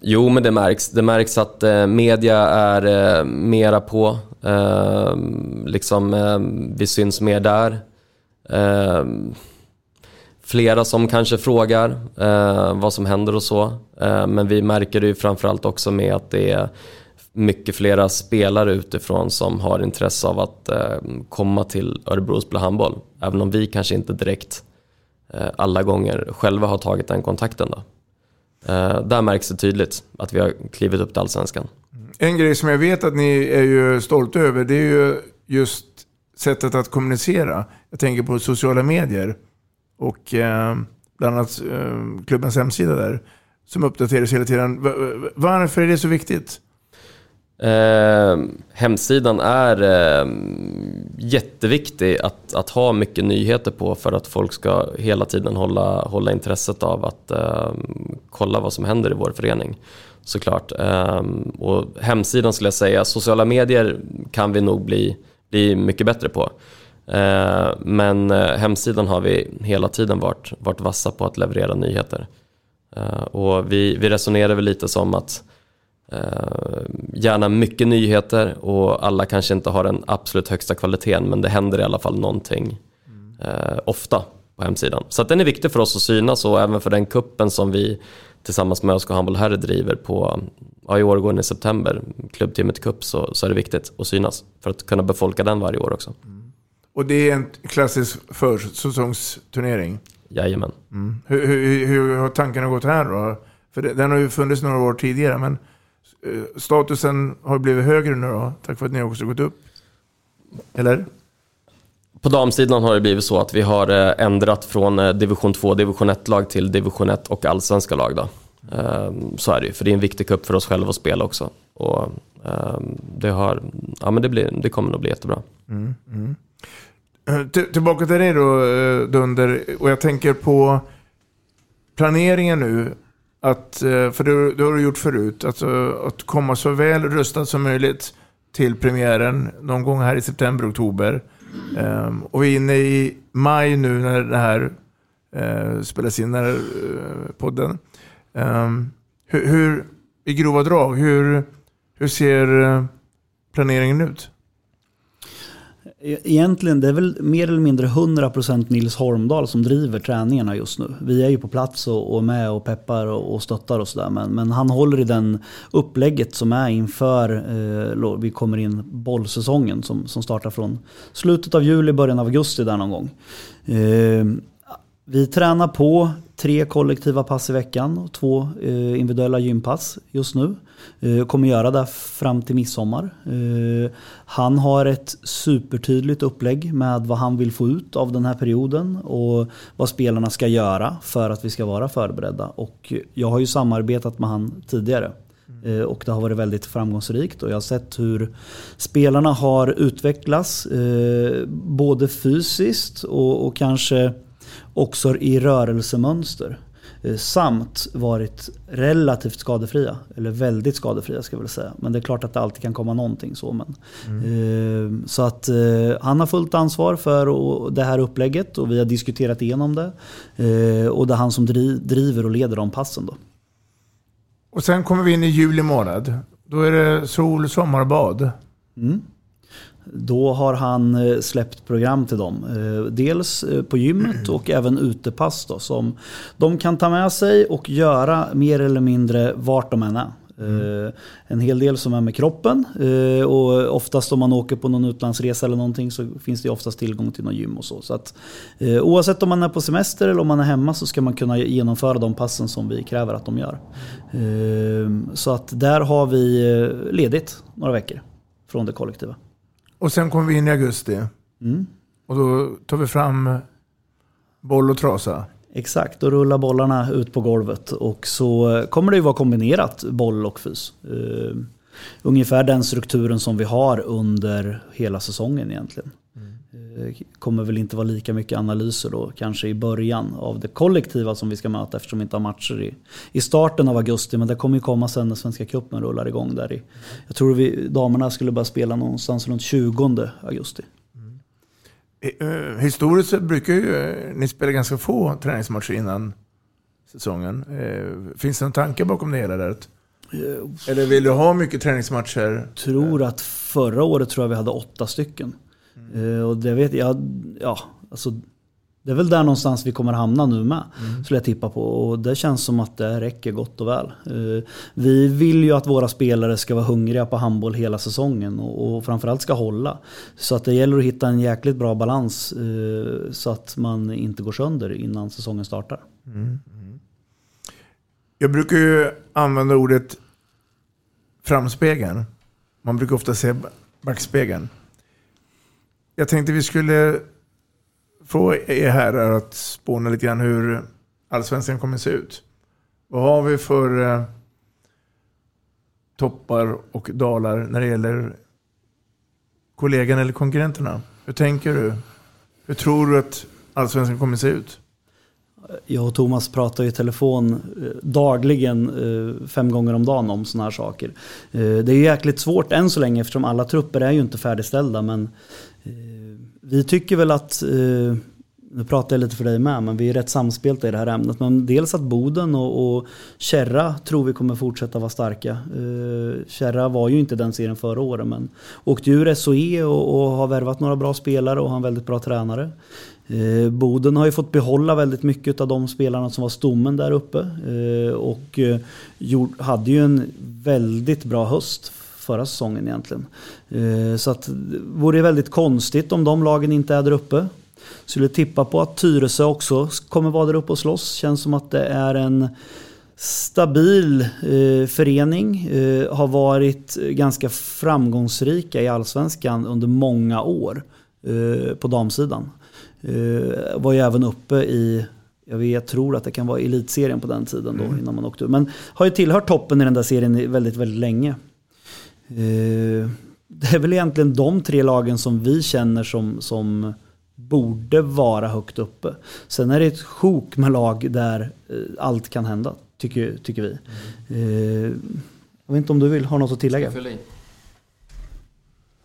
Jo, men det märks. Det märks att eh, media är eh, mera på. Eh, liksom, eh, vi syns mer där. Flera som kanske frågar eh, vad som händer och så. Eh, men vi märker det ju framförallt också med att det är mycket flera spelare utifrån som har intresse av att eh, komma till Örebro och spela handboll. Även om vi kanske inte direkt eh, alla gånger själva har tagit den kontakten. Då. Eh, där märks det tydligt att vi har klivit upp till Allsvenskan. Mm. En grej som jag vet att ni är ju stolta över, det är ju just sättet att kommunicera. Jag tänker på sociala medier och eh, bland annat eh, klubbens hemsida där, som uppdateras hela tiden. Varför är det så viktigt? Eh, hemsidan är eh, jätteviktig att, att ha mycket nyheter på för att folk ska hela tiden hålla, hålla intresset av att eh, kolla vad som händer i vår förening. Såklart. Eh, och hemsidan skulle jag säga, sociala medier kan vi nog bli, bli mycket bättre på. Eh, men eh, hemsidan har vi hela tiden varit, varit vassa på att leverera nyheter. Eh, och vi, vi resonerar väl lite som att gärna mycket nyheter och alla kanske inte har den absolut högsta kvaliteten men det händer i alla fall någonting ofta på hemsidan. Så att den är viktig för oss att synas och även för den kuppen som vi tillsammans med ÖSK Handboll Herre driver på, ja, i år går den i september, klubbteamet Cup, så, så är det viktigt att synas för att kunna befolka den varje år också. Mm. Och det är en klassisk försäsongsturnering. Jajamän. Mm. Hur, hur, hur har tankarna gått här då? För den har ju funnits några år tidigare, men eh, statusen har blivit högre nu då, tack vare att ni också gått upp. Eller? På damsidan har det blivit så att vi har eh, ändrat från eh, division 2, division 1-lag till division 1 och allsvenska lag. Då. Ehm, Så är det ju, för det är en viktig cup för oss själva att spela också. Och ehm, det, har, ja, men det, blir, det kommer nog bli jättebra. Mm, mm. Tillbaka till dig då, eh, Dunder. Och jag tänker på planeringen nu. Att, eh, för det, det har du gjort förut. Att, eh, att komma så väl rustad som möjligt till premiären någon gång här i september, oktober. Um, och vi är inne i maj nu när det här uh, spelas in, när uh, podden. Ehm, um, hur, hur, I grova drag, hur, hur ser planeringen ut? Eh, egentligen det är väl mer eller mindre 100% Nils Holmdahl som driver träningarna just nu. Vi är ju på plats och, och med och peppar och, och stöttar och sådär. Men, men han håller i den upplägget som är inför eh, vi kommer in bollsäsongen som, som startar från slutet av juli, början av augusti där någon gång. Eh, vi tränar på tre kollektiva pass i veckan och två eh, individuella gympass just nu. Eh, kommer göra det fram till midsommar. Eh, han har ett supertydligt upplägg med vad han vill få ut av den här perioden och vad spelarna ska göra för att vi ska vara förberedda. Och jag har ju samarbetat med han tidigare. Eh, Och det har varit väldigt framgångsrikt och jag har sett hur spelarna har utvecklats eh, både fysiskt och, och kanske också i rörelsemönster. Eh, Samt varit relativt skadefria. Eller väldigt skadefria ska jag väl säga. Men det är klart att det alltid kan komma någonting så. Men, eh, så att eh, han har fullt ansvar för det här upplägget och vi har diskuterat igenom det. Och det är han som dri, driver och leder de passen då. Och sen kommer vi in i juli månad. Då är det sol, sommar och bad. Mm. Då har han eh, släppt program till dem. Eh, dels eh, på gymmet och även utepass då, som de kan ta med sig och göra mer eller mindre vart de än är. Mm. En hel del som är med kroppen och oftast om man åker på någon utlandsresa eller någonting så finns det oftast tillgång till någon gym och så. så att, oavsett om man är på semester eller om man är hemma så ska man kunna genomföra de passen som vi kräver att de gör. Så att där har vi ledigt några veckor från det kollektiva. Och sen kommer vi in i augusti. Mm. Och då tar vi fram boll och trasa. Exakt, då rullar bollarna ut på golvet och så kommer det ju vara kombinerat boll och fys. Uh, ungefär den strukturen som vi har under hela säsongen egentligen. Uh, kommer väl inte vara lika mycket analyser då kanske i början av det kollektiva som vi ska möta eftersom vi inte har matcher i, i starten av augusti. Men det kommer ju komma sen när Svenska cupen rullar igång där i. Jag tror vi, damerna skulle börja spela någonstans runt 20 augusti. Eh, Historiskt så brukar ju eh, ni spela ganska få träningsmatcher innan säsongen. Eh, Finns det en tanke bakom det hela där? Eller vill du ha mycket träningsmatcher? tror att förra året tror jag vi hade åtta stycken. Eh, och det vet jag, ja, alltså, det är väl där någonstans vi kommer hamna nu med. Skulle jag tippa på. Och det känns som att det räcker gott och väl. Eh, vi vill ju att våra spelare ska vara hungriga på handboll hela säsongen. Och, framförallt ska hålla. Så att det gäller att hitta en jäkligt bra balans. Eh, så att man inte går sönder innan säsongen startar. Jag brukar ju använda ordet framspegeln. Man brukar ofta säga backspegeln. Jag tänkte vi skulle få er här att spåna lite grann hur allsvenskan kommer se ut. Vad har vi för eh, toppar och dalar när det gäller kollegan eller konkurrenterna? Hur tänker du? Hur tror du att allsvenskan kommer se ut? Jag och Thomas pratar ju i telefon eh, dagligen, eh, fem gånger om dagen om sådana här saker. Eh, det är ju jäkligt svårt än så länge eftersom alla trupper är ju inte färdigställda. Men vi tycker väl att, nu pratar jag lite för dig med, men vi är rätt samspelta i det här ämnet. Men dels att Boden och, och Kärra tror vi kommer fortsätta vara starka. Kärra var ju inte den serien förra året men åkte ur SOE och, och har värvat några bra spelare och har en väldigt bra tränare. Eh, Boden har ju fått behålla väldigt mycket av de spelarna som var stommen där uppe. Eh, och eh, hade ju en väldigt bra höst förra säsongen egentligen. Så att det vore väldigt konstigt om de lagen inte är där uppe. Skulle tippa på att Tyresö också kommer vara där uppe och slåss. Känns som att det är en stabil eh, förening. Eh, har varit ganska framgångsrika i allsvenskan under många år eh, på damsidan. Eh, var ju även uppe i, jag, vet, jag tror att det kan vara elitserien på den tiden då innan man åkte ur. Men har ju tillhört toppen i den där serien väldigt, väldigt länge. Eh, det är väl egentligen de tre lagen som vi känner som, som borde vara högt uppe. Sen är det ett sjok med lag där eh, allt kan hända, tycker, tycker vi. Eh, jag vet inte om du vill ha något att tillägga?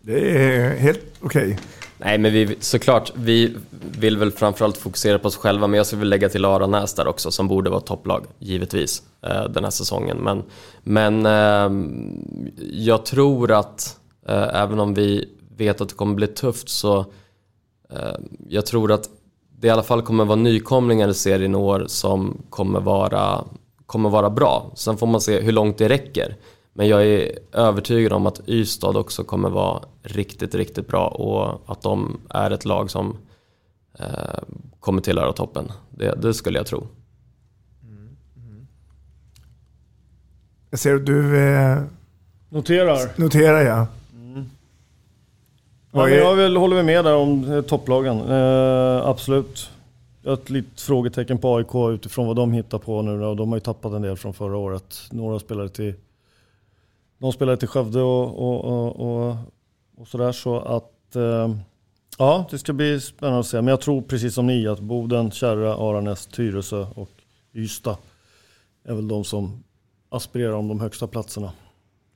Det är helt okej. Nej men vi, såklart, vi vill väl framförallt fokusera på oss själva men jag skulle vilja lägga till Aranäs där också som borde vara topplag, givetvis, eh, den här säsongen. Men, men eh, jag tror att eh, även om vi, vet att det kommer bli tufft så eh, jag tror att det i alla fall kommer vara nykomlingar i serien i år som kommer vara, kommer vara bra. Sen får man se hur långt det räcker. Men jag är övertygad om att Ystad också kommer vara riktigt, riktigt bra och att de är ett lag som eh, kommer tillhöra toppen. Det, det skulle jag tro. Jag ser att du eh, Noterar. noterar, ja. Ja, Vad men är- jag vill, håller väl med där om eh, topplagen. Eh, absolut. Jag har ett litet frågetecken på AIK utifrån vad de hittar på nu. då. De har ju tappat en del från förra året. Några spelare till, de spelade till Skövde och, och, och, och, och sådär. Så att eh, ja, det ska bli spännande att se. Men jag tror precis som ni att Boden, Kärra, Aranäs, Tyresö och Ystad är väl de som aspirerar om de högsta platserna.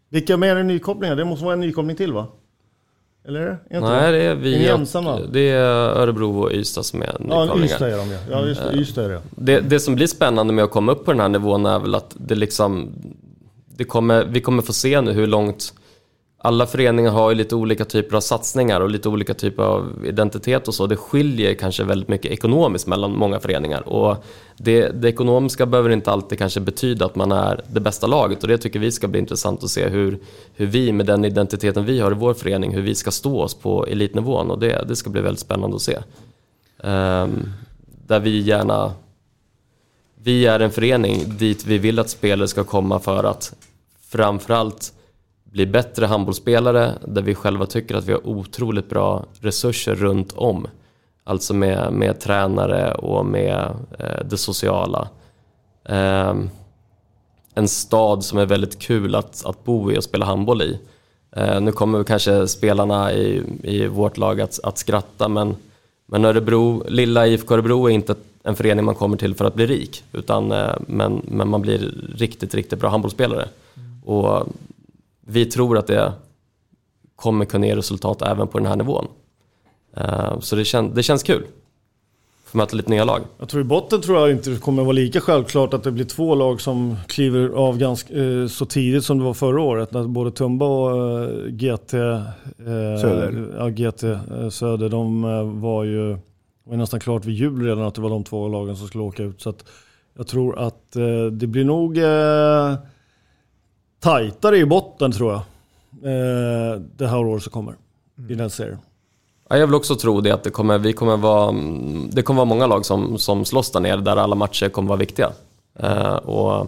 Vilka mer är nykopplingar? Det måste vara en nykoppling till va? Eller? Är inte Nej, det är Är ni vi ensamma? Det är Örebro och Ystad som är Ja, nykomlingar. Ystad är de ja. Ja, just det. Eh, Ystad är det. Det, det som blir spännande med att komma upp på den här nivån är väl att det liksom, det kommer, vi kommer få se nu hur långt alla föreningar har ju lite olika typer av satsningar och lite olika typer av identitet och så. Det skiljer kanske väldigt mycket ekonomiskt mellan många föreningar. Och det, det ekonomiska behöver inte alltid kanske betyda att man är det bästa laget och det tycker vi ska bli intressant att se hur, hur vi med den identiteten vi har i vår förening, hur vi ska stå oss på elitnivån och det, det ska bli väldigt spännande att se. Um, där vi gärna vi är en förening dit vi vill att spelare ska komma för att framförallt bli bättre handbollsspelare där vi själva tycker att vi har otroligt bra resurser runt om. Alltså med, med tränare och med eh, det sociala. Eh, en stad som är väldigt kul att, att bo i och spela handboll i. Eh, nu kommer kanske spelarna i, i vårt lag att, att skratta men, men Örebro, lilla IFK Örebro är inte en förening man kommer till för att bli rik. Utan, eh, men, men man blir riktigt, riktigt bra handbollsspelare. Och vi tror att det kommer kunna ge resultat även på den här nivån. Eh, Så det, kän, det känns kul. Få möta lite nya lag. Jag tror i botten tror jag inte det kommer vara lika självklart att det blir två lag som kliver av ganska, eh, så tidigt som det var förra året. När både Tumba och eh, GT, eh, Söder. Ja, GT Söder, de var ju det var nästan klart vid jul redan att det var de två lagen som skulle åka ut. Så att jag tror att det blir nog eh, tajtare i botten tror jag. Eh, det här året som kommer i den serien. Ja, jag vill också tro det att det kommer, vi kommer vara, mm, det kommer vara många lag som, som slåss där nere där alla matcher kommer vara viktiga. Eh, och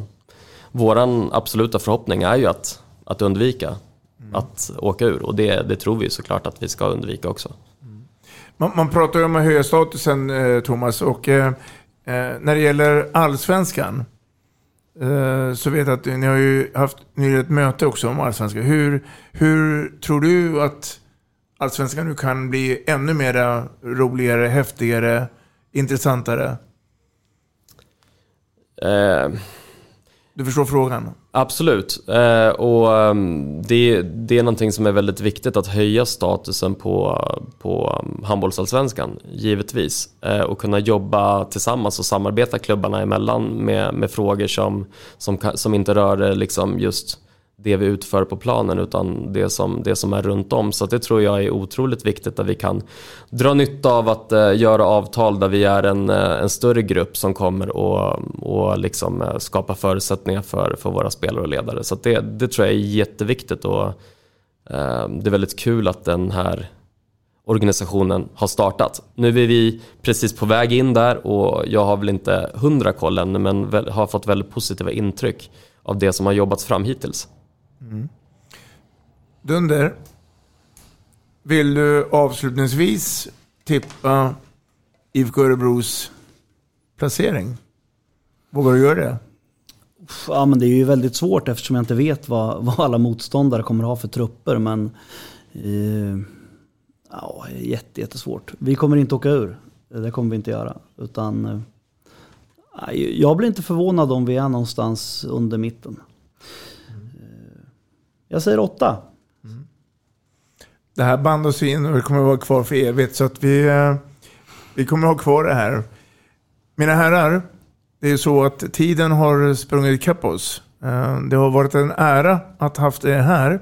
våran absoluta förhoppning är ju att, att undvika att åka ur och det, det tror vi såklart att vi ska undvika också. Man, man pratar ju om att höja statusen, eh, Thomas, och eh, eh, när det gäller allsvenskan eh, så vet jag att ni har ju haft har ett möte också om allsvenskan. Hur, hur tror du att allsvenskan nu kan bli ännu mer roligare, häftigare, intressantare? Eh, Du förstår frågan? Absolut, eh, och ehm, det, det är någonting som är väldigt viktigt att höja statusen på, på um, handbollsallsvenskan, givetvis. Eh, och kunna jobba tillsammans och samarbeta klubbarna emellan med, med frågor som, som, som inte rör eh, liksom just det vi utför på planen utan det som, det som är runt om. Så att det tror jag är otroligt viktigt att vi kan dra nytta av att eh, göra avtal där vi är en, eh, en större grupp som kommer och, och liksom, eh, skapa förutsättningar för, för våra spelare och ledare. Så att det, det tror jag är jätteviktigt och eh, det är väldigt kul att den här organisationen har startat. Nu är vi precis på väg in där och jag har väl inte hundra koll ännu men har fått väldigt positiva intryck av det som har jobbats fram hittills. Dunder, vill du avslutningsvis tippa IFK Örebros placering? Vågar du göra det? Ja, men det är ju väldigt svårt eftersom jag inte vet vad, vad alla motståndare kommer ha för trupper. Men eh, ja, jätte, jättesvårt. Vi kommer inte åka ur. Det kommer vi inte göra. Utan, eh, jag blir inte förvånad om vi är någonstans under mitten. Jag säger åtta. Det här band oss in och det kommer att vara kvar för evigt. Så att vi, eh, vi kommer att ha kvar det här. Mina herrar, det är så att tiden har sprungit ikapp oss. Eh, det har varit en ära att ha haft er här.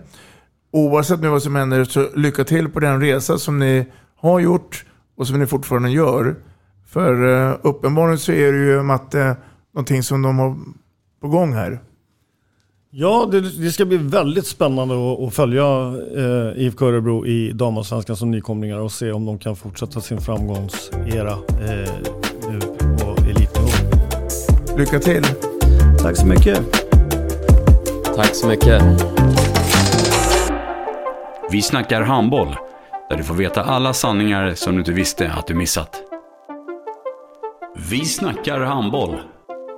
oavsett nu vad som händer, så lycka till på den resa som ni har gjort och som ni fortfarande gör. För eh, uppenbarligen så är det ju matte någonting som de har på gång här. Ja, det, det ska bli väldigt spännande att, att följa eh, IFK Örebro i damallsvenskan som nykomlingar och se om de kan fortsätta sin framgångsera eh, nu på elitnivå. Lycka till! Tack så mycket! Tack så mycket! Vi snackar handboll, där du får veta alla sanningar som du inte visste att du missat. Vi snackar handboll.